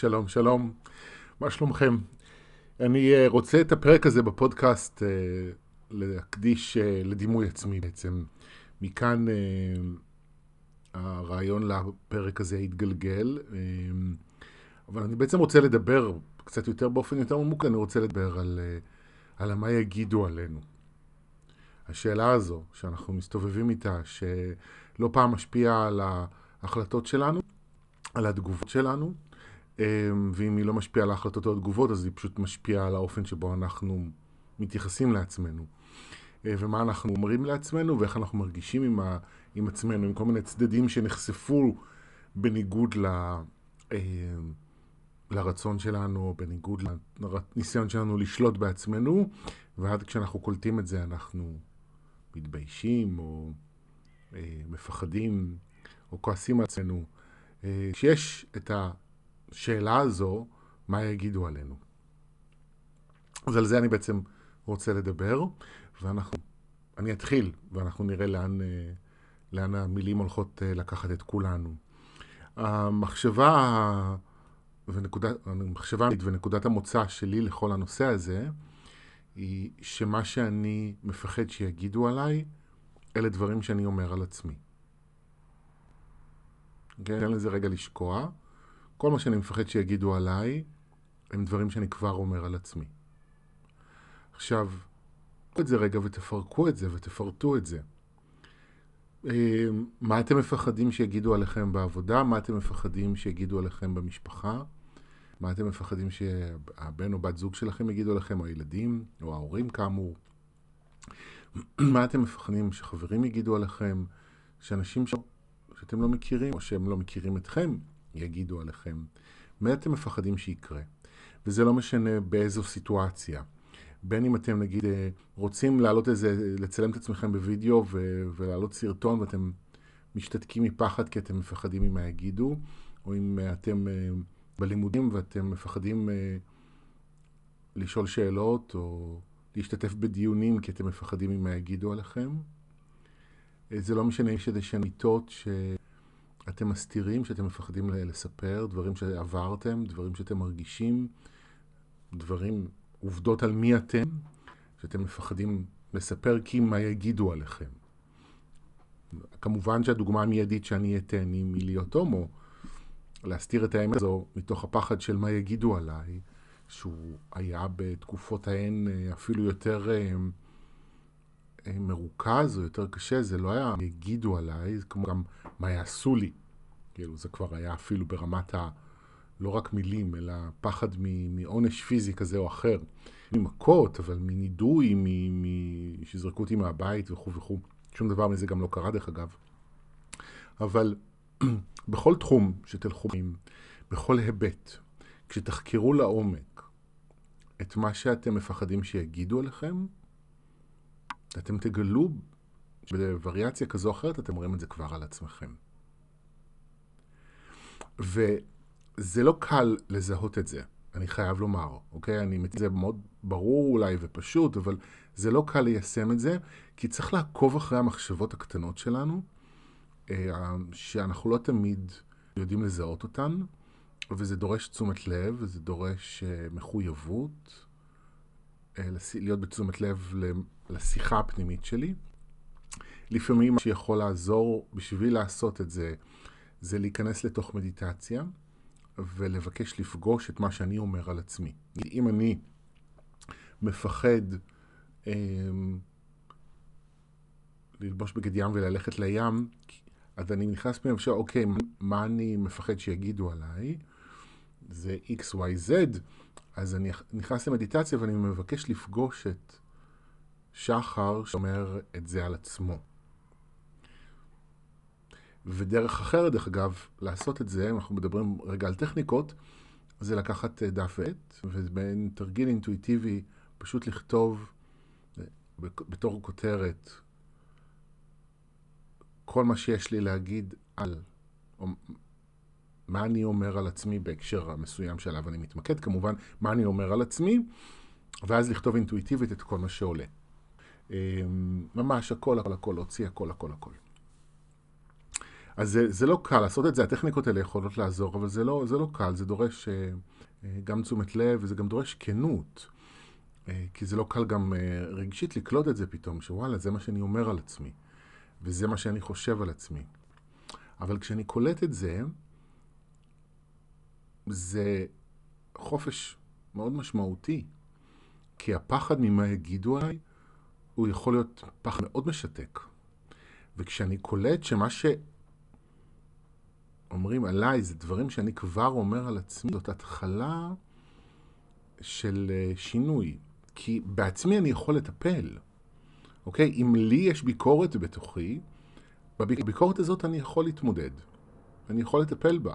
שלום, שלום. מה שלומכם? אני אה, רוצה את הפרק הזה בפודקאסט אה, להקדיש אה, לדימוי עצמי בעצם. מכאן הרעיון לפרק הזה התגלגל. אבל אני בעצם רוצה לדבר קצת יותר באופן יותר עמוק, אני רוצה לדבר על, על מה יגידו עלינו. השאלה הזו שאנחנו מסתובבים איתה, שלא פעם משפיעה על ההחלטות שלנו, על התגובות שלנו, ואם היא לא משפיעה על ההחלטות או התגובות, אז היא פשוט משפיעה על האופן שבו אנחנו מתייחסים לעצמנו. אה, ומה אנחנו אומרים לעצמנו, ואיך אנחנו מרגישים עם, ה, עם עצמנו, עם כל מיני צדדים שנחשפו בניגוד ל, אמ, לרצון שלנו, בניגוד לניסיון שלנו לשלוט בעצמנו, ועד כשאנחנו קולטים את זה אנחנו מתביישים, או אה, מפחדים, או כועסים על עצמנו. אה, כשיש את ה... השאלה הזו, מה יגידו עלינו. אז על זה אני בעצם רוצה לדבר, ואנחנו, אני אתחיל, ואנחנו נראה לאן, אה, לאן המילים הולכות אה, לקחת את כולנו. המחשבה ונקודת, המחשבה ונקודת המוצא שלי לכל הנושא הזה, היא שמה שאני מפחד שיגידו עליי, אלה דברים שאני אומר על עצמי. כן, תן לזה רגע לשקוע. כל מה שאני מפחד שיגידו עליי, הם דברים שאני כבר אומר על עצמי. עכשיו, קחו את זה רגע ותפרקו את זה ותפרטו את זה. אה, מה אתם מפחדים שיגידו עליכם בעבודה? מה אתם מפחדים שיגידו עליכם במשפחה? מה אתם מפחדים שהבן או בת זוג שלכם יגידו עליכם, או הילדים, או ההורים כאמור? מה אתם מפחדים שחברים יגידו עליכם? שאנשים ש... שאתם לא מכירים, או שהם לא מכירים אתכם, יגידו עליכם. מה אתם מפחדים שיקרה? וזה לא משנה באיזו סיטואציה. בין אם אתם נגיד אה, רוצים להעלות איזה, לצלם את עצמכם בווידאו ו- ולהעלות סרטון ואתם משתתקים מפחד כי אתם מפחדים ממה יגידו, או אם אתם אה, בלימודים ואתם מפחדים אה, לשאול שאלות או להשתתף בדיונים כי אתם מפחדים ממה יגידו עליכם. זה לא משנה יש איזה שהן מיטות ש... אתם מסתירים שאתם מפחדים לספר, דברים שעברתם, דברים שאתם מרגישים, דברים, עובדות על מי אתם, שאתם מפחדים לספר כי מה יגידו עליכם. כמובן שהדוגמה המיידית שאני אתן היא מלהיות הומו, להסתיר את האמת הזו מתוך הפחד של מה יגידו עליי, שהוא היה בתקופות ההן אה, אפילו יותר אה, מרוכז או יותר קשה, זה לא היה יגידו עליי, זה כמו גם מה יעשו לי. כאילו, זה כבר היה אפילו ברמת ה... לא רק מילים, אלא פחד מעונש פיזי כזה או אחר. ממכות, אבל מנידוי, מ... שיזרקו אותי מהבית וכו' וכו'. שום דבר מזה גם לא קרה דרך אגב. אבל בכל תחום שתלכו, בכל היבט, כשתחקרו לעומק את מה שאתם מפחדים שיגידו עליכם, אתם תגלו בווריאציה כזו או אחרת, אתם רואים את זה כבר על עצמכם. וזה לא קל לזהות את זה, אני חייב לומר, אוקיי? אני, זה מאוד ברור אולי ופשוט, אבל זה לא קל ליישם את זה, כי צריך לעקוב אחרי המחשבות הקטנות שלנו, אה, שאנחנו לא תמיד יודעים לזהות אותן, וזה דורש תשומת לב, וזה דורש אה, מחויבות, להיות בתשומת לב לשיחה הפנימית שלי. לפעמים מה שיכול לעזור בשביל לעשות את זה, זה להיכנס לתוך מדיטציה ולבקש לפגוש את מה שאני אומר על עצמי. אם אני מפחד אה, ללבוש בגד ים וללכת לים, אז אני נכנס פנימה ושואל, אוקיי, מה אני מפחד שיגידו עליי? זה XYZ, אז אני נכנס למדיטציה ואני מבקש לפגוש את שחר שאומר את זה על עצמו. ודרך אחרת, דרך אגב, לעשות את זה, אנחנו מדברים רגע על טכניקות, זה לקחת אה, דף ועט, ובין תרגיל אינטואיטיבי, פשוט לכתוב אה, בתור כותרת כל מה שיש לי להגיד על, או מה אני אומר על עצמי בהקשר המסוים שעליו אני מתמקד, כמובן, מה אני אומר על עצמי, ואז לכתוב אינטואיטיבית את כל מה שעולה. אה, ממש הכל, הכל, הכל, להוציא הכל, הכל, הכל. אז זה, זה לא קל לעשות את זה, הטכניקות האלה יכולות לעזור, אבל זה לא, זה לא קל, זה דורש אה, גם תשומת לב וזה גם דורש כנות. אה, כי זה לא קל גם אה, רגשית לקלוט את זה פתאום, שוואלה, זה מה שאני אומר על עצמי, וזה מה שאני חושב על עצמי. אבל כשאני קולט את זה, זה חופש מאוד משמעותי, כי הפחד ממה יגידו עליי, הוא יכול להיות פחד מאוד משתק. וכשאני קולט שמה שאומרים עליי זה דברים שאני כבר אומר על עצמי, זאת התחלה של אה, שינוי. כי בעצמי אני יכול לטפל, אוקיי? אם לי יש ביקורת בתוכי, בביקורת הזאת אני יכול להתמודד. אני יכול לטפל בה.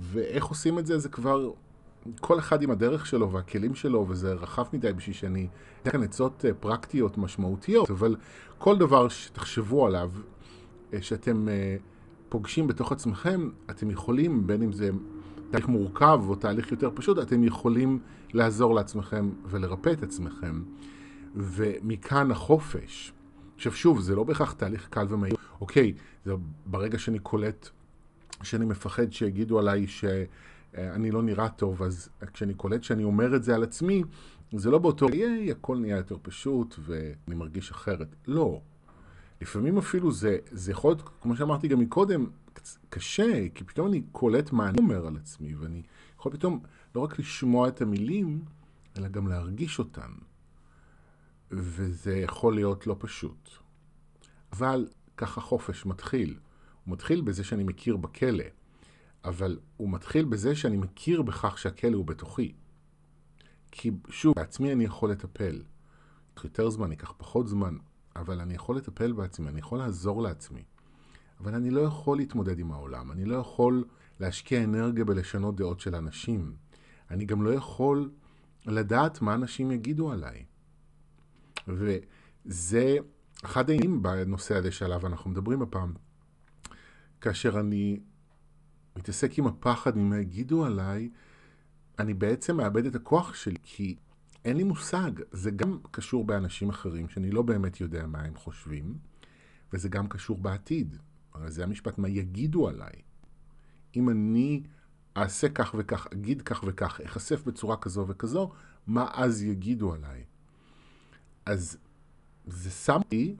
ואיך עושים את זה, זה כבר כל אחד עם הדרך שלו והכלים שלו, וזה רחב מדי בשביל שאני אתן כאן עצות אה, פרקטיות משמעותיות, אבל כל דבר שתחשבו עליו, אה, שאתם אה, פוגשים בתוך עצמכם, אתם יכולים, בין אם זה תהליך מורכב או תהליך יותר פשוט, אתם יכולים לעזור לעצמכם ולרפא את עצמכם. ומכאן החופש. עכשיו שוב, זה לא בהכרח תהליך קל ומהיר. אוקיי, זה ברגע שאני קולט שאני מפחד שיגידו עליי שאני לא נראה טוב, אז כשאני קולט שאני אומר את זה על עצמי, זה לא באותו, ייי, הכל נהיה יותר פשוט ואני מרגיש אחרת. לא. לפעמים אפילו זה, זה יכול להיות, כמו שאמרתי גם מקודם, קשה, כי פתאום אני קולט מה אני אומר על עצמי, ואני יכול פתאום לא רק לשמוע את המילים, אלא גם להרגיש אותן. וזה יכול להיות לא פשוט. אבל ככה חופש מתחיל. הוא מתחיל בזה שאני מכיר בכלא, אבל הוא מתחיל בזה שאני מכיר בכך שהכלא הוא בתוכי. כי שוב, בעצמי אני יכול לטפל. ייקח יותר זמן, ייקח פחות זמן, אבל אני יכול לטפל בעצמי, אני יכול לעזור לעצמי. אבל אני לא יכול להתמודד עם העולם, אני לא יכול להשקיע אנרגיה בלשנות דעות של אנשים. אני גם לא יכול לדעת מה אנשים יגידו עליי. וזה אחד העניינים בנושא הזה שעליו אנחנו מדברים הפעם. כאשר אני מתעסק עם הפחד ממה יגידו עליי, אני בעצם מאבד את הכוח שלי, כי אין לי מושג. זה גם קשור באנשים אחרים, שאני לא באמת יודע מה הם חושבים, וזה גם קשור בעתיד. הרי זה המשפט, מה יגידו עליי. אם אני אעשה כך וכך, אגיד כך וכך, אחשף בצורה כזו וכזו, מה אז יגידו עליי? אז זה שם אותי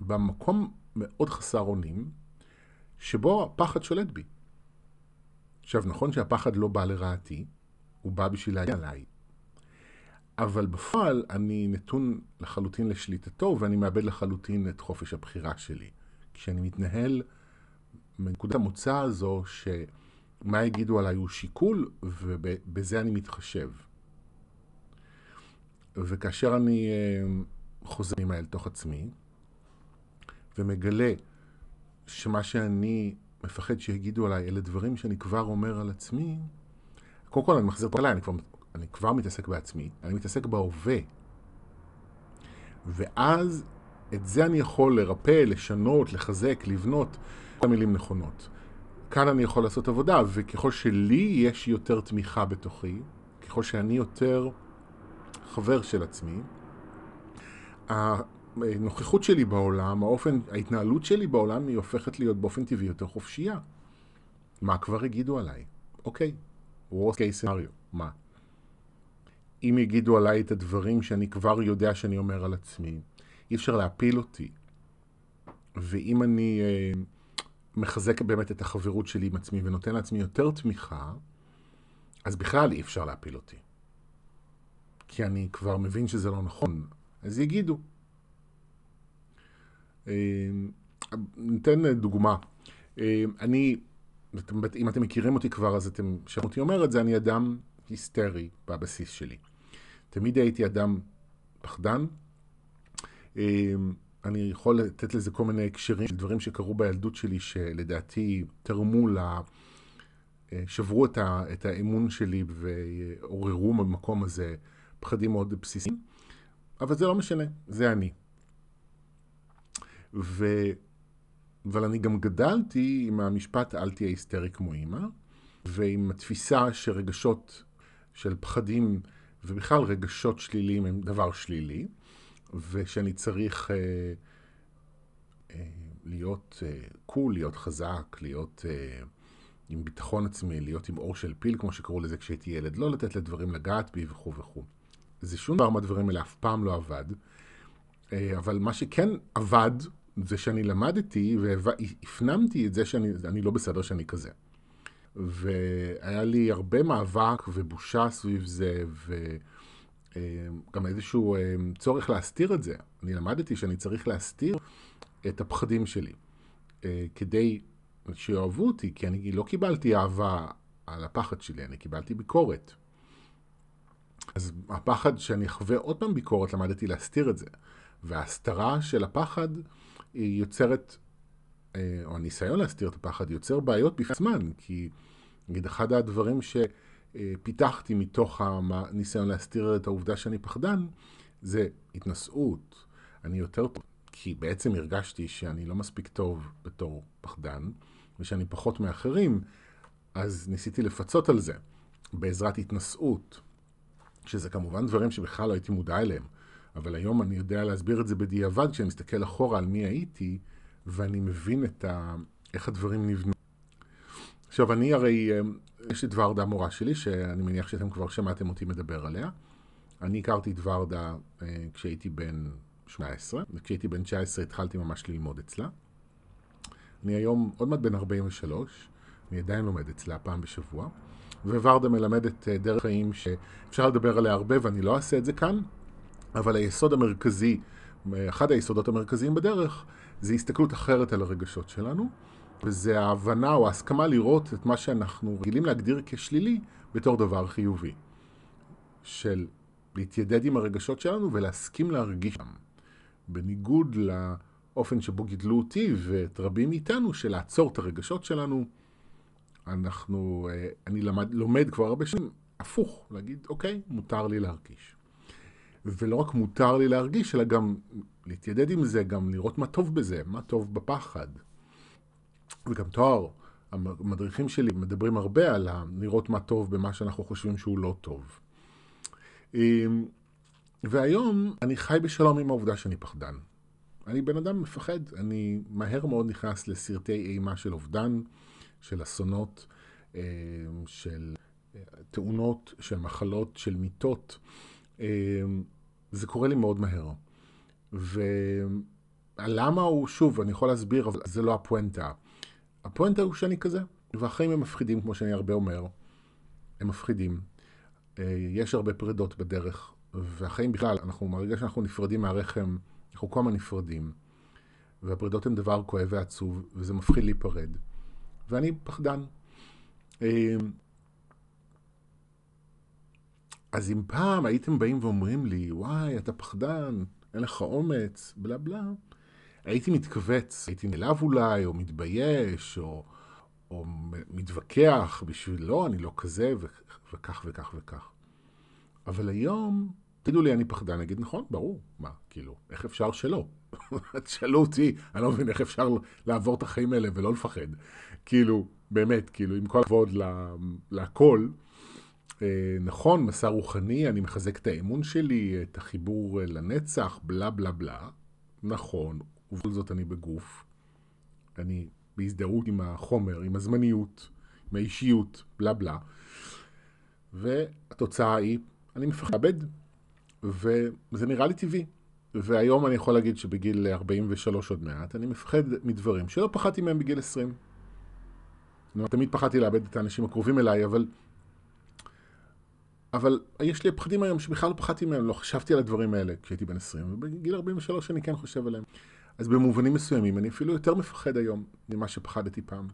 במקום מאוד חסר אונים, שבו הפחד שולט בי. עכשיו, נכון שהפחד לא בא לרעתי, הוא בא בשביל להגיע עליי. אבל בפועל אני נתון לחלוטין לשליטתו, ואני מאבד לחלוטין את חופש הבחירה שלי. כשאני מתנהל מנקודת המוצא הזו, שמה יגידו עליי הוא שיקול, ובזה אני מתחשב. וכאשר אני אה, חוזר אל תוך עצמי, ומגלה שמה שאני מפחד שיגידו עליי, אלה דברים שאני כבר אומר על עצמי, קודם כל אני מחזיר פה עליי, אני כבר, אני כבר מתעסק בעצמי, אני מתעסק בהווה. ואז את זה אני יכול לרפא, לשנות, לחזק, לבנות, כל המילים נכונות. כאן אני יכול לעשות עבודה, וככל שלי יש יותר תמיכה בתוכי, ככל שאני יותר חבר של עצמי, הנוכחות שלי בעולם, האופן, ההתנהלות שלי בעולם היא הופכת להיות באופן טבעי יותר חופשייה. מה כבר יגידו עליי? אוקיי, worst case scenario, מה? אם יגידו עליי את הדברים שאני כבר יודע שאני אומר על עצמי, אי אפשר להפיל אותי. ואם אני אה, מחזק באמת את החברות שלי עם עצמי ונותן לעצמי יותר תמיכה, אז בכלל אי אפשר להפיל אותי. כי אני כבר מבין שזה לא נכון, אז יגידו. אה, ניתן דוגמה. אה, אני, אם אתם מכירים אותי כבר, אז אתם שמעו אותי אומר את זה, אני אדם היסטרי בבסיס שלי. תמיד הייתי אדם פחדן. אה, אני יכול לתת לזה כל מיני הקשרים של דברים שקרו בילדות שלי, שלדעתי תרמו ל... שברו את, ה, את האמון שלי ועוררו במקום הזה פחדים מאוד בסיסיים. אבל זה לא משנה, זה אני. ו... אבל אני גם גדלתי עם המשפט אל תהיה היסטרי כמו אימא, ועם התפיסה שרגשות של פחדים ובכלל רגשות שליליים הם דבר שלילי, ושאני צריך אה, אה, להיות קול, להיות חזק, להיות עם ביטחון עצמי, להיות עם אור של פיל, כמו שקראו לזה כשהייתי ילד, לא לתת לדברים לגעת בי וכו' וכו'. זה שום דבר מהדברים האלה אף פעם לא עבד. אבל מה שכן עבד, זה שאני למדתי והפנמתי את זה שאני לא בסדר שאני כזה. והיה לי הרבה מאבק ובושה סביב זה, וגם איזשהו אה, צורך להסתיר את זה. אני למדתי שאני צריך להסתיר את הפחדים שלי, אה, כדי שיאהבו אותי, כי אני לא קיבלתי אהבה על הפחד שלי, אני קיבלתי ביקורת. אז הפחד שאני אחווה עוד פעם ביקורת, למדתי להסתיר את זה. וההסתרה של הפחד היא יוצרת, אה, או הניסיון להסתיר את הפחד, יוצר בעיות בפני עצמן, כי נגיד אחד הדברים שפיתחתי מתוך הניסיון להסתיר את העובדה שאני פחדן, זה התנשאות. אני יותר טוב, כי בעצם הרגשתי שאני לא מספיק טוב בתור פחדן, ושאני פחות מאחרים, אז ניסיתי לפצות על זה בעזרת התנשאות, שזה כמובן דברים שבכלל לא הייתי מודע אליהם. אבל היום אני יודע להסביר את זה בדיעבד, כשאני מסתכל אחורה על מי הייתי, ואני מבין את ה... איך הדברים נבנו. עכשיו, אני הרי, אה, יש את ורדה המורה שלי, שאני מניח שאתם כבר שמעתם אותי מדבר עליה. אני הכרתי את ורדה אה, כשהייתי בן 18, וכשהייתי בן 19 התחלתי ממש ללמוד אצלה. אני היום עוד מעט בן 43, אני עדיין לומד אצלה פעם בשבוע, וורדה מלמדת אה, דרך חיים שאפשר לדבר עליה הרבה ואני לא אעשה את זה כאן, אבל היסוד המרכזי, אחד היסודות המרכזיים בדרך, זה הסתכלות אחרת על הרגשות שלנו, וזה ההבנה או ההסכמה לראות את מה שאנחנו רגילים להגדיר כשלילי בתור דבר חיובי. של להתיידד עם הרגשות שלנו ולהסכים להרגיש אותם. בניגוד לאופן שבו גידלו אותי ואת רבים מאיתנו, של לעצור את הרגשות שלנו, אנחנו, אה, אני למד, לומד כבר הרבה שנים הפוך, להגיד, אוקיי, מותר לי להרגיש. ולא רק מותר לי להרגיש, אלא גם להתיידד עם זה, גם לראות מה טוב בזה, מה טוב בפחד. וגם תואר, המדריכים שלי מדברים הרבה על לראות מה טוב במה שאנחנו חושבים שהוא לא טוב. אמ, והיום אני חי בשלום עם העובדה שאני פחדן. אני בן אדם מפחד, אני מהר מאוד נכנס לסרטי אימה של אובדן, של אסונות, אמ, של אה, תאונות, של מחלות, של מיטות. זה קורה לי מאוד מהר. ולמה הוא, שוב, אני יכול להסביר, אבל זה לא הפואנטה. הפואנטה הוא שאני כזה, והחיים הם מפחידים, כמו שאני הרבה אומר. הם מפחידים. אה, יש הרבה פרידות בדרך, והחיים בכלל, אנחנו, מהרגע שאנחנו נפרדים מהרחם, אנחנו כל הזמן נפרדים. והפרידות הן דבר כואב ועצוב, וזה מפחיד להיפרד. ואני פחדן. אז אם פעם הייתם באים ואומרים לי, וואי, אתה פחדן, אין לך אומץ, בלה בלה, הייתי מתכווץ, הייתי נעלב אולי, או מתבייש, או, או מתווכח בשביל, לא, אני לא כזה, ו- וכך וכך וכך. אבל היום, תגידו לי, אני פחדן, אני אגיד, נכון, ברור, מה, כאילו, איך אפשר שלא? תשאלו אותי, אני לא מבין איך אפשר לעבור את החיים האלה ולא לפחד. כאילו, באמת, כאילו, עם כל הכבוד אה, נכון, מסע רוחני, אני מחזק את האמון שלי, את החיבור לנצח, בלה בלה בלה. נכון, ובכל זאת אני בגוף. אני בהזדהות עם החומר, עם הזמניות, עם האישיות, בלה בלה. והתוצאה היא, אני מפחד וזה נראה לי טבעי. והיום אני יכול להגיד שבגיל 43 עוד מעט, אני מפחד מדברים שלא פחדתי מהם בגיל 20. תמיד פחדתי לאבד את האנשים הקרובים אליי, אבל אבל יש לי פחדים היום שבכלל לא פחדתי מהם, לא חשבתי על הדברים האלה כשהייתי בן 20, ובגיל 43 אני כן חושב עליהם. אז במובנים מסוימים אני אפילו יותר מפחד היום ממה שפחדתי פעם.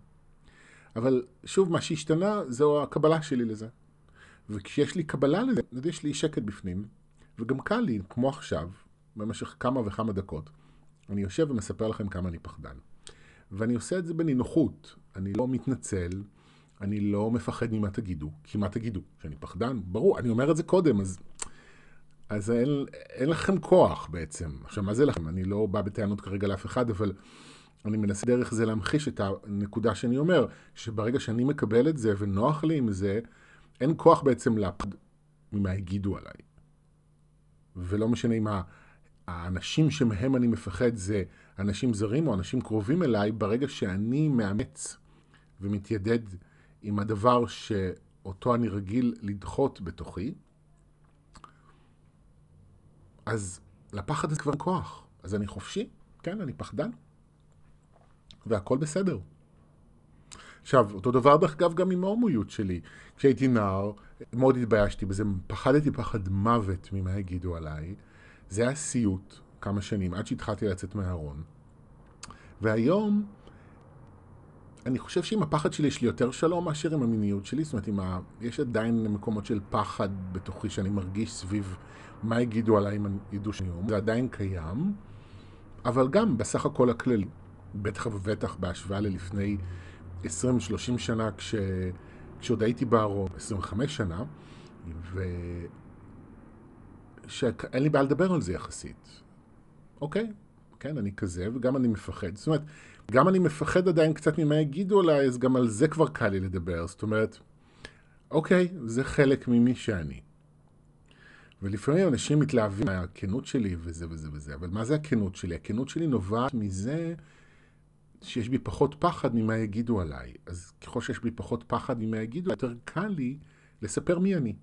אבל שוב, מה שהשתנה זו הקבלה שלי לזה. וכשיש לי קבלה לזה, אז יש לי שקט בפנים, וגם קל לי, כמו עכשיו, במשך כמה וכמה דקות, אני יושב ומספר לכם כמה אני פחדן. ואני עושה את זה בנינוחות, אני לא מתנצל, אני לא מפחד ממה תגידו, כי מה תגידו? שאני פחדן? ברור, אני אומר את זה קודם, אז, אז אין, אין לכם כוח בעצם. עכשיו, מה זה לכם? אני לא בא בטענות כרגע לאף אחד, אבל אני מנסה דרך זה להמחיש את הנקודה שאני אומר, שברגע שאני מקבל את זה ונוח לי עם זה, אין כוח בעצם להפחד ממה הגידו עליי. ולא משנה אם האנשים שמהם אני מפחד זה אנשים זרים או אנשים קרובים אליי, ברגע שאני מאמץ ומתיידד עם הדבר שאותו אני רגיל לדחות בתוכי, אז לפחד הזה כבר כוח. אז אני חופשי, כן, אני פחדן, והכל בסדר. עכשיו, אותו דבר דרך אגב גם עם ההומואיות שלי. כשהייתי נער, מאוד התביישתי בזה, פחדתי פחד מוות ממה יגידו עליי. זה היה סיוט כמה שנים, עד שהתחלתי לצאת מהארון. והיום, אני חושב שעם הפחד שלי יש לי יותר שלום מאשר עם המיניות שלי, זאת אומרת, ה... יש עדיין מקומות של פחד בתוכי שאני מרגיש סביב מה יגידו עליי אם ידעו שאני הומו, זה עדיין קיים, אבל גם בסך הכל הכללי, בטח ובטח בהשוואה ללפני 20-30 שנה, כש... כשעוד הייתי בארון, 25 שנה, ו... שאין לי בעיה לדבר על זה יחסית. אוקיי, כן, אני כזה, וגם אני מפחד. זאת אומרת, גם אני מפחד עדיין קצת ממה יגידו עליי, אז גם על זה כבר קל לי לדבר. זאת אומרת, אוקיי, זה חלק ממי שאני. ולפעמים אנשים מתלהבים מהכנות שלי וזה וזה וזה, אבל מה זה הכנות שלי? הכנות שלי נובעת מזה שיש בי פחות פחד ממה יגידו עליי. אז ככל שיש בי פחות פחד ממה יגידו, יותר קל לי לספר מי אני.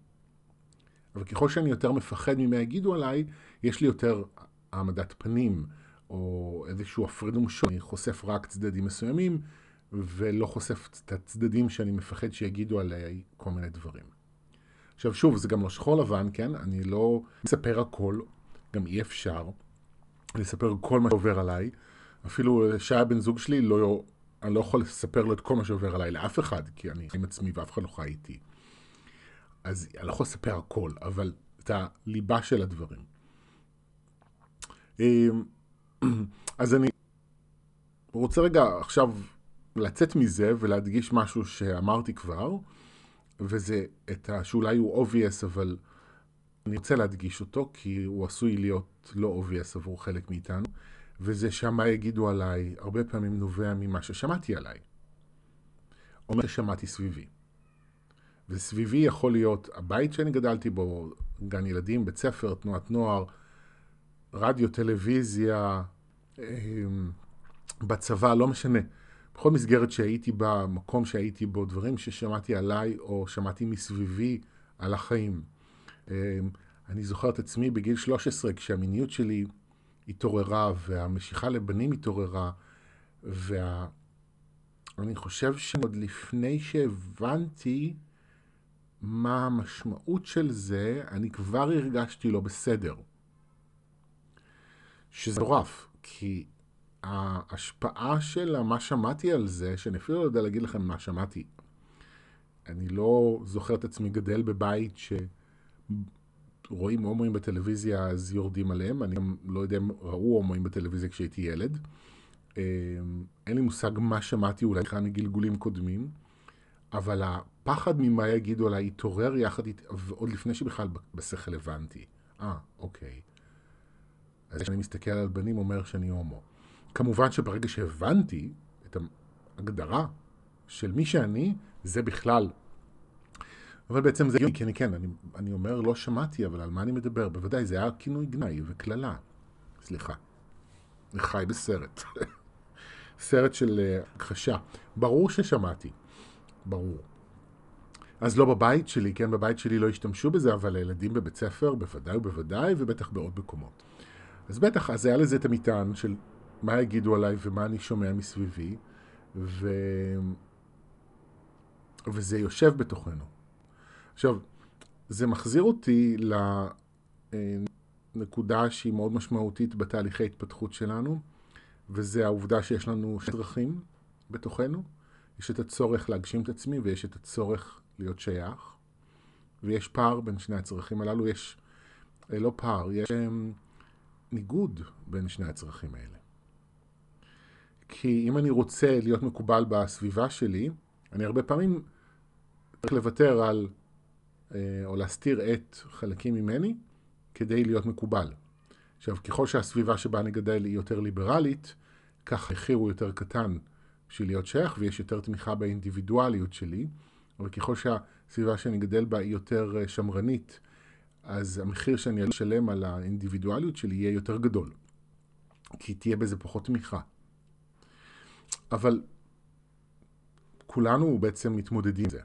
אבל ככל שאני יותר מפחד ממה יגידו עליי, יש לי יותר העמדת פנים, או איזשהו הפרד ומשול. אני חושף רק צדדים מסוימים, ולא חושף את הצדדים שאני מפחד שיגידו עליי כל מיני דברים. עכשיו שוב, זה גם לא שחור לבן, כן? אני לא מספר הכל, גם אי אפשר לספר כל מה שעובר עליי. אפילו שהיה בן זוג שלי, לא, אני לא יכול לספר לו את כל מה שעובר עליי לאף אחד, כי אני עם עצמי ואף אחד לא חי איתי. אז אני לא יכול לספר הכל, אבל את הליבה של הדברים. אז אני רוצה רגע עכשיו לצאת מזה ולהדגיש משהו שאמרתי כבר, וזה את ה... שאולי הוא obvious, אבל אני רוצה להדגיש אותו, כי הוא עשוי להיות לא obvious עבור חלק מאיתנו, וזה שמה יגידו עליי, הרבה פעמים נובע ממה ששמעתי עליי. או מה ששמעתי סביבי. וסביבי יכול להיות הבית שאני גדלתי בו, גן ילדים, בית ספר, תנועת נוער, רדיו, טלוויזיה, אמ, בצבא, לא משנה. בכל מסגרת שהייתי בה, מקום שהייתי בו, דברים ששמעתי עליי או שמעתי מסביבי על החיים. אמ, אני זוכר את עצמי בגיל 13, כשהמיניות שלי התעוררה והמשיכה לבנים התעוררה, ואני. חושב שעוד לפני שהבנתי מה המשמעות של זה, אני כבר הרגשתי לא בסדר. שזה מטורף, כי ההשפעה של מה שמעתי על זה, שאני אפילו לא יודע להגיד לכם מה שמעתי. אני לא זוכר את עצמי גדל בבית שרואים הומואים בטלוויזיה אז יורדים עליהם, אני גם לא יודע אם ראו הומואים בטלוויזיה כשהייתי ילד. אמ, אין לי מושג מה שמעתי אולי כאן מגלגולים קודמים, אבל הפחד ממה יגידו עליי התעורר יחד איתי, עוד לפני שבכלל בשכל הבנתי. אה, אוקיי. אז כשאני מסתכל על בנים אומר שאני הומו. כמובן שברגע שהבנתי את ההגדרה של מי שאני, זה בכלל. אבל בעצם זה הגיוני, כי אני כן, אני, אני אומר לא שמעתי, אבל על מה אני מדבר? בוודאי, זה היה כינוי גנאי וקללה. סליחה. חי בסרט. סרט של אה, הכחשה. ברור ששמעתי. ברור. אז לא בבית שלי, כן, בבית שלי לא השתמשו בזה, אבל לילדים בבית ספר בוודאי ובוודאי, ובטח בעוד מקומות. אז בטח, אז היה לזה את המטען של מה יגידו עליי ומה אני שומע מסביבי, ו... וזה יושב בתוכנו. עכשיו, זה מחזיר אותי לנקודה שהיא מאוד משמעותית בתהליכי התפתחות שלנו, וזה העובדה שיש לנו דרכים בתוכנו. יש את הצורך להגשים את עצמי ויש את הצורך להיות שייך, ויש פער בין שני הצרכים הללו, יש, אה, לא פער, יש ניגוד בין שני הצרכים האלה. כי אם אני רוצה להיות מקובל בסביבה שלי, אני הרבה פעמים צריך לוותר על, אה, או להסתיר את חלקים ממני, כדי להיות מקובל. עכשיו, ככל שהסביבה שבה אני גדל היא יותר ליברלית, כך המחיר הוא יותר קטן בשביל להיות שייך, ויש יותר תמיכה באינדיבידואליות שלי, אבל ככל שהסביבה שאני גדל בה היא יותר אה, שמרנית, אז המחיר שאני אשלם על האינדיבידואליות שלי יהיה יותר גדול, כי תהיה בזה פחות תמיכה. אבל כולנו בעצם מתמודדים עם זה.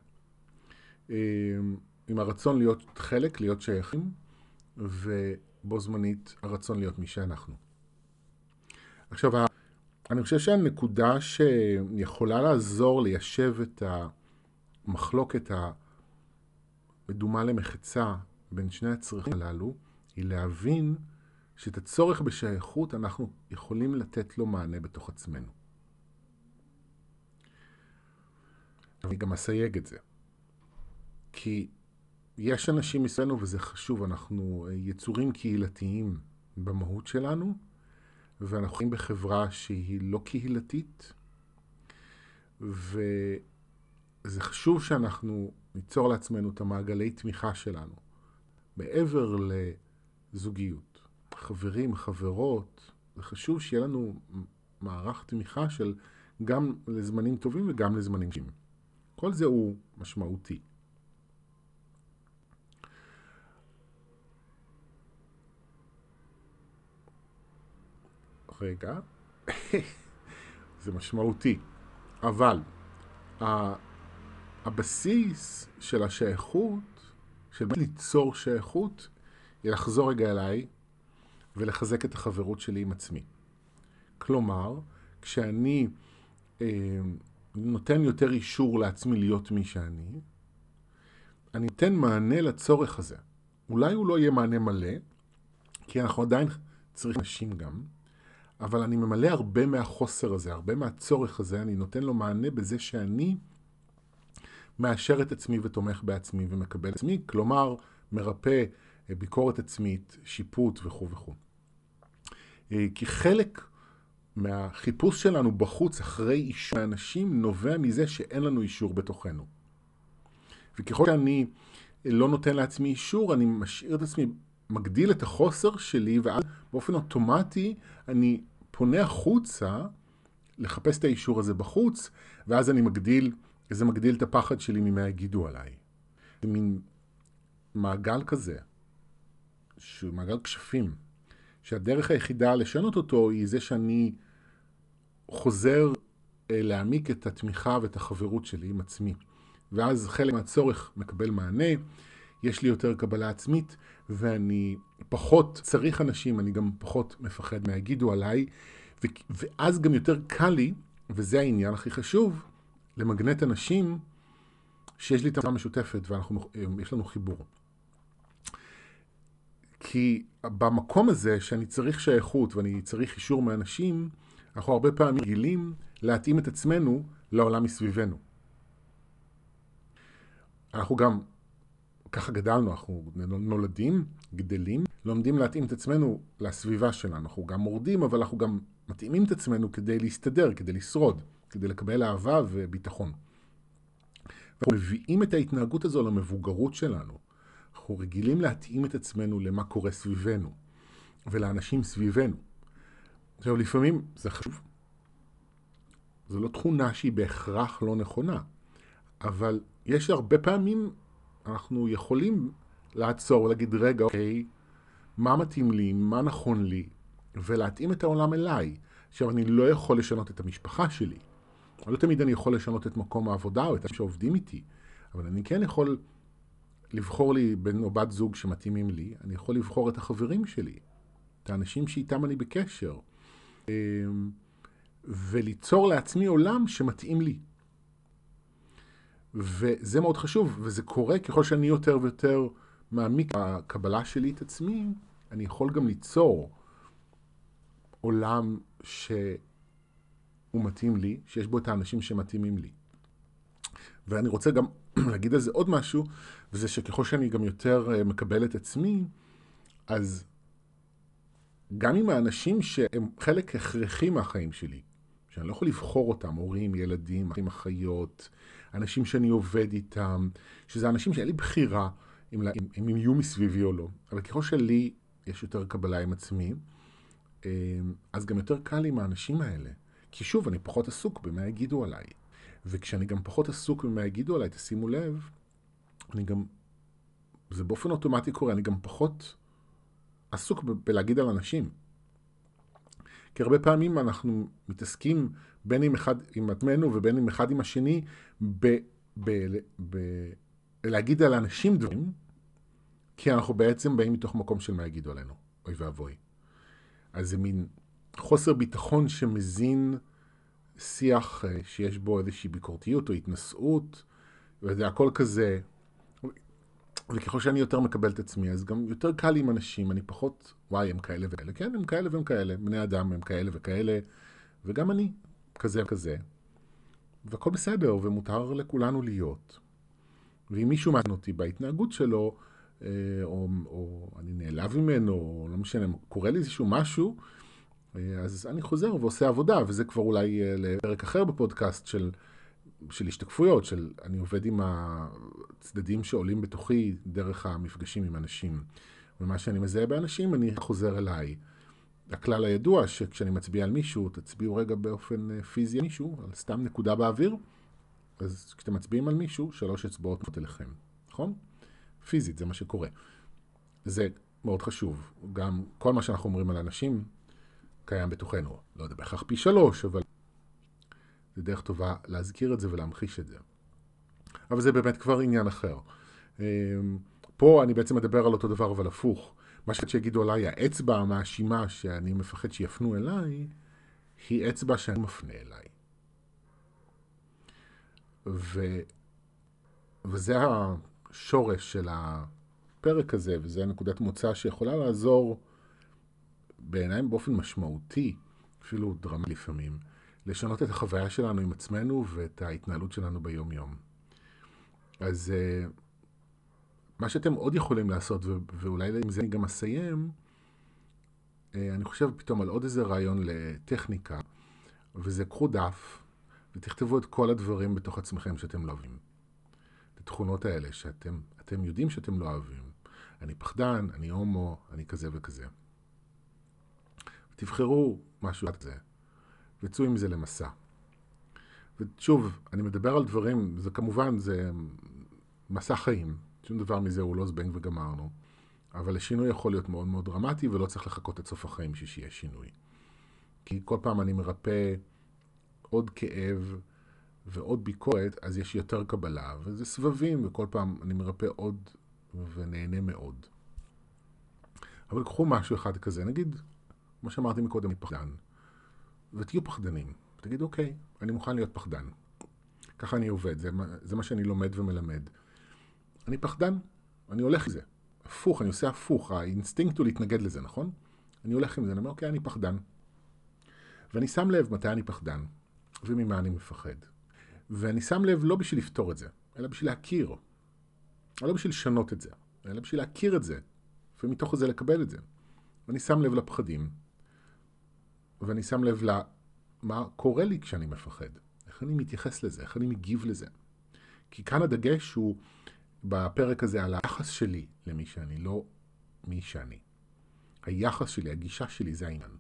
אמ, עם הרצון להיות חלק, להיות שייכים, ובו זמנית הרצון להיות מי שאנחנו. עכשיו, אני חושב שהנקודה שיכולה לעזור ליישב את המחלוקת המדומה למחצה בין שני הצרכים הללו, היא להבין שאת הצורך בשייכות אנחנו יכולים לתת לו מענה בתוך עצמנו. אני גם אסייג את זה. כי יש אנשים מסביבנו, וזה חשוב, אנחנו יצורים קהילתיים במהות שלנו, ואנחנו חיים בחברה שהיא לא קהילתית, וזה חשוב שאנחנו ניצור לעצמנו את המעגלי תמיכה שלנו, מעבר לזוגיות. חברים, חברות, זה חשוב שיהיה לנו מערך תמיכה של גם לזמנים טובים וגם לזמנים טובים. כל זה הוא משמעותי. רגע, זה משמעותי, אבל הבסיס של השייכות, של ליצור שייכות, היא לחזור רגע אליי ולחזק את החברות שלי עם עצמי. כלומר, כשאני אה, נותן יותר אישור לעצמי להיות מי שאני, אני אתן מענה לצורך הזה. אולי הוא לא יהיה מענה מלא, כי אנחנו עדיין צריכים אנשים גם, אבל אני ממלא הרבה מהחוסר הזה, הרבה מהצורך הזה, אני נותן לו מענה בזה שאני מאשר את עצמי ותומך בעצמי ומקבל עצמי, כלומר, מרפא אה, ביקורת עצמית, שיפוט וכו' וכו'. אה, כי חלק מהחיפוש שלנו בחוץ אחרי אישור האנשים נובע מזה שאין לנו אישור בתוכנו. וככל שאני לא נותן לעצמי אישור, אני משאיר את עצמי מגדיל את החוסר שלי, ואז באופן אוטומטי אני פונה החוצה לחפש את האישור הזה בחוץ, ואז אני מגדיל, זה מגדיל את הפחד שלי ממה יגידו עליי. זה מין מעגל כזה, שהוא מעגל כשפים, שהדרך היחידה לשנות אותו היא זה שאני חוזר אה, להעמיק את התמיכה ואת החברות שלי עם עצמי. ואז חלק מהצורך מקבל מענה, יש לי יותר קבלה עצמית, ואני פחות צריך אנשים, אני גם פחות מפחד מה יגידו עליי, ואז גם יותר קל לי, וזה העניין הכי חשוב, למגנט אנשים שיש לי תמונה משותפת ויש לנו חיבור. כי במקום הזה שאני צריך שייכות ואני צריך אישור מאנשים, אנחנו הרבה פעמים רגילים להתאים את עצמנו לעולם מסביבנו. אנחנו גם ככה גדלנו, אנחנו נולדים, גדלים, לומדים להתאים את עצמנו לסביבה שלנו. אנחנו גם מורדים, אבל אנחנו גם מתאימים את עצמנו כדי להסתדר, כדי לשרוד, כדי לקבל אהבה וביטחון. אנחנו מביאים את ההתנהגות הזו למבוגרות שלנו. אנחנו רגילים להתאים את עצמנו למה קורה סביבנו ולאנשים סביבנו. עכשיו, לפעמים זה חשוב. זו לא תכונה שהיא בהכרח לא נכונה, אבל יש הרבה פעמים אנחנו יכולים לעצור ולהגיד, רגע, אוקיי, מה מתאים לי, מה נכון לי, ולהתאים את העולם אליי. עכשיו, אני לא יכול לשנות את המשפחה שלי. לא תמיד אני יכול לשנות את מקום העבודה או את שעובדים איתי, אבל אני כן יכול לבחור לי בן או בת זוג שמתאימים לי, אני יכול לבחור את החברים שלי, את האנשים שאיתם אני בקשר, אמ, וליצור לעצמי עולם שמתאים לי. וזה מאוד חשוב, וזה קורה ככל שאני יותר ויותר מעמיק בקבלה שלי את עצמי, אני יכול גם ליצור עולם שהוא מתאים לי, שיש בו את האנשים שמתאימים לי. ואני רוצה גם להגיד על זה עוד משהו, וזה שככל שאני גם יותר אה, מקבל את עצמי, אז גם עם האנשים שהם חלק הכרחי מהחיים שלי, שאני לא יכול לבחור אותם, הורים, ילדים, אחים, אחיות, אנשים שאני עובד איתם, שזה אנשים שאין לי בחירה אם, אם, הם יהיו מסביבי או לא. אבל ככל שלי יש יותר קבלה עם עצמי, אמ, אז גם יותר קל עם האנשים האלה. כי שוב, אני פחות עסוק במה יגידו עליי. וכשאני גם פחות עסוק במה יגידו עליי, תשימו לב, אני גם זה באופן אוטומטי קורה, אני גם פחות עסוק ב- בלהגיד על אנשים. כי הרבה פעמים אנחנו מתעסקים בין עם אחד עם עצמנו ובין עם אחד עם השני ב... ב, ב על אנשים דברים, כי אנחנו בעצם באים מתוך מקום של מה יגידו עלינו, אוי ואבוי. אז זה מין חוסר ביטחון שמזין שיח אה, שיש בו איזושהי ביקורתיות או התנשאות, וזה הכל כזה. וככל שאני יותר מקבל את עצמי, אז גם יותר קל לי עם אנשים, אני פחות, וואי, הם כאלה וכאלה. כן, הם כאלה והם כאלה, בני אדם הם כאלה וכאלה, וגם אני, כזה וכזה. והכל בסדר, ומותר לכולנו להיות. ואם מישהו מעניין אותי בהתנהגות שלו, אה, או, או אני נעלב ממנו, או לא משנה, קורה לי איזשהו משהו, אז אני חוזר ועושה עבודה, וזה כבר אולי אה, לפרק אחר בפודקאסט של, של השתקפויות, של אני עובד עם הצדדים שעולים בתוכי דרך המפגשים עם אנשים. ומה שאני מזהה באנשים, אני חוזר אליי. הכלל הידוע שכשאני מצביע על מישהו, תצביעו רגע באופן פיזי על מישהו, על סתם נקודה באוויר, אז כשאתם מצביעים על מישהו, שלוש אצבעות מות אליכם, נכון? פיזית, זה מה שקורה. זה מאוד חשוב. גם כל מה שאנחנו אומרים על אנשים קיים בתוכנו. לא יודע בהכרח פי שלוש, אבל זה דרך טובה להזכיר את זה ולהמחיש את זה. אבל זה באמת כבר עניין אחר. אמ, פה אני בעצם מדבר על אותו דבר, אבל הפוך. מה שיגידו עליי, האצבע המאשימה שאני מפחד שיפנו אליי, היא אצבע שאני מפנה אליי. ו... וזה השורש של הפרק הזה, וזה נקודת מוצא שיכולה לעזור בעיניי באופן משמעותי, אפילו דרמטי לפעמים, לשנות את החוויה שלנו עם עצמנו ואת ההתנהלות שלנו ביום-יום. אז אה, מה שאתם עוד יכולים לעשות, ואולי עם זה אני גם אסיים, אה, אני חושב פתאום על עוד איזה רעיון לטכניקה, וזה קחו דף, ותכתבו את כל הדברים בתוך עצמכם שאתם לא אוהבים. את התכונות האלה שאתם אתם יודעים שאתם לא אוהבים. אני פחדן, אני הומו, אני כזה וכזה. תבחרו משהו כזה, וצאו עם זה למסע. ושוב, אני מדבר על דברים, זה כמובן, זה מסע חיים. שום דבר מזה הוא לא זבנג וגמרנו. אבל השינוי יכול להיות מאוד מאוד דרמטי, ולא צריך לחכות עד סוף החיים בשביל שיהיה שינוי. כי כל פעם אני מרפא עוד כאב ועוד ביקורת, אז יש יותר קבלה, וזה סבבים, וכל פעם אני מרפא עוד ונהנה מאוד. אבל קחו משהו אחד כזה, נגיד, כמו שאמרתי מקודם, אני פחדן, ותהיו פחדנים. תגידו, אוקיי, אני מוכן להיות פחדן. ככה אני עובד, זה, זה מה שאני לומד ומלמד. אני פחדן, אני הולך עם זה. הפוך, אני עושה הפוך, האינסטינקט הוא להתנגד לזה, נכון? אני הולך עם זה, אני אומר, אוקיי, אני פחדן. ואני שם לב מתי אני פחדן. וממה אני מפחד. ואני שם לב לא בשביל לפתור את זה, אלא בשביל להכיר. לא בשביל לשנות את זה, אלא בשביל להכיר את זה, ומתוך זה לקבל את זה. ואני שם לב לפחדים, ואני שם לב למה קורה לי כשאני מפחד. איך אני מתייחס לזה, איך אני מגיב לזה. כי כאן הדגש הוא בפרק הזה על היחס שלי למי שאני, לא מי שאני. היחס שלי, הגישה שלי, זה העניין.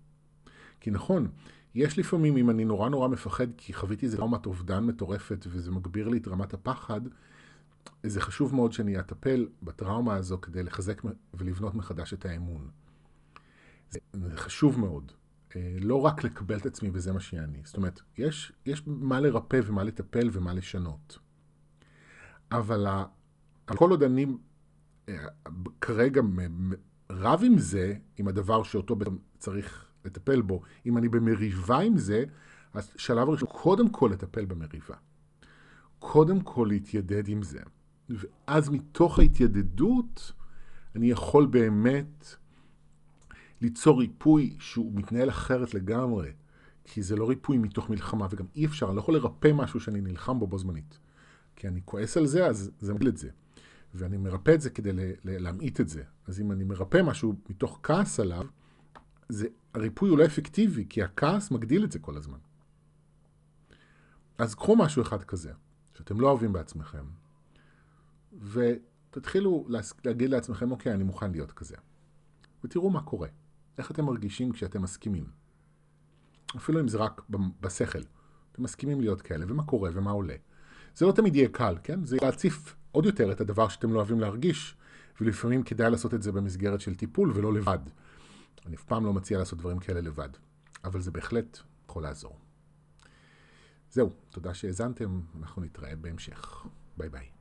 כי נכון, יש לפעמים, אם אני נורא נורא מפחד, כי חוויתי איזה טראומת אובדן מטורפת, וזה מגביר לי את רמת הפחד, זה חשוב מאוד שאני אטפל בטראומה הזו כדי לחזק ולבנות מחדש את האמון. זה חשוב מאוד. אה, לא רק לקבל את עצמי וזה מה שאני. זאת אומרת, יש, יש מה לרפא ומה לטפל ומה לשנות. אבל כל עוד אני אה, כרגע רב עם זה, עם הדבר שאותו צריך לטפל בו. אם אני במריבה עם זה, אז שלב ראשון, קודם כל לטפל במריבה. קודם כל להתיידד עם זה. ואז מתוך ההתיידדות, אני יכול באמת ליצור ריפוי שהוא מתנהל אחרת לגמרי. כי זה לא ריפוי מתוך מלחמה, וגם אי אפשר, אני לא יכול לרפא משהו שאני נלחם בו בו זמנית. כי אני כועס על זה, אז זה מגדיל את זה. ואני מרפא את זה כדי להמעיט את זה. אז אם אני מרפא משהו מתוך כעס עליו, זה, הריפוי הוא לא אפקטיבי, כי הכעס מגדיל את זה כל הזמן. אז קחו משהו אחד כזה, שאתם לא אוהבים בעצמכם, ותתחילו להגיד לעצמכם, אוקיי, אני מוכן להיות כזה. ותראו מה קורה. איך אתם מרגישים כשאתם מסכימים? אפילו אם זה רק בשכל. אתם מסכימים להיות כאלה, ומה קורה ומה עולה. זה לא תמיד יהיה קל, כן? זה יעציף עוד יותר את הדבר שאתם לא אוהבים להרגיש, ולפעמים כדאי לעשות את זה במסגרת של טיפול ולא לבד. אני אף פעם לא מציע לעשות דברים כאלה לבד, אבל זה בהחלט יכול לעזור. זהו, תודה שהאזנתם, אנחנו נתראה בהמשך. ביי ביי.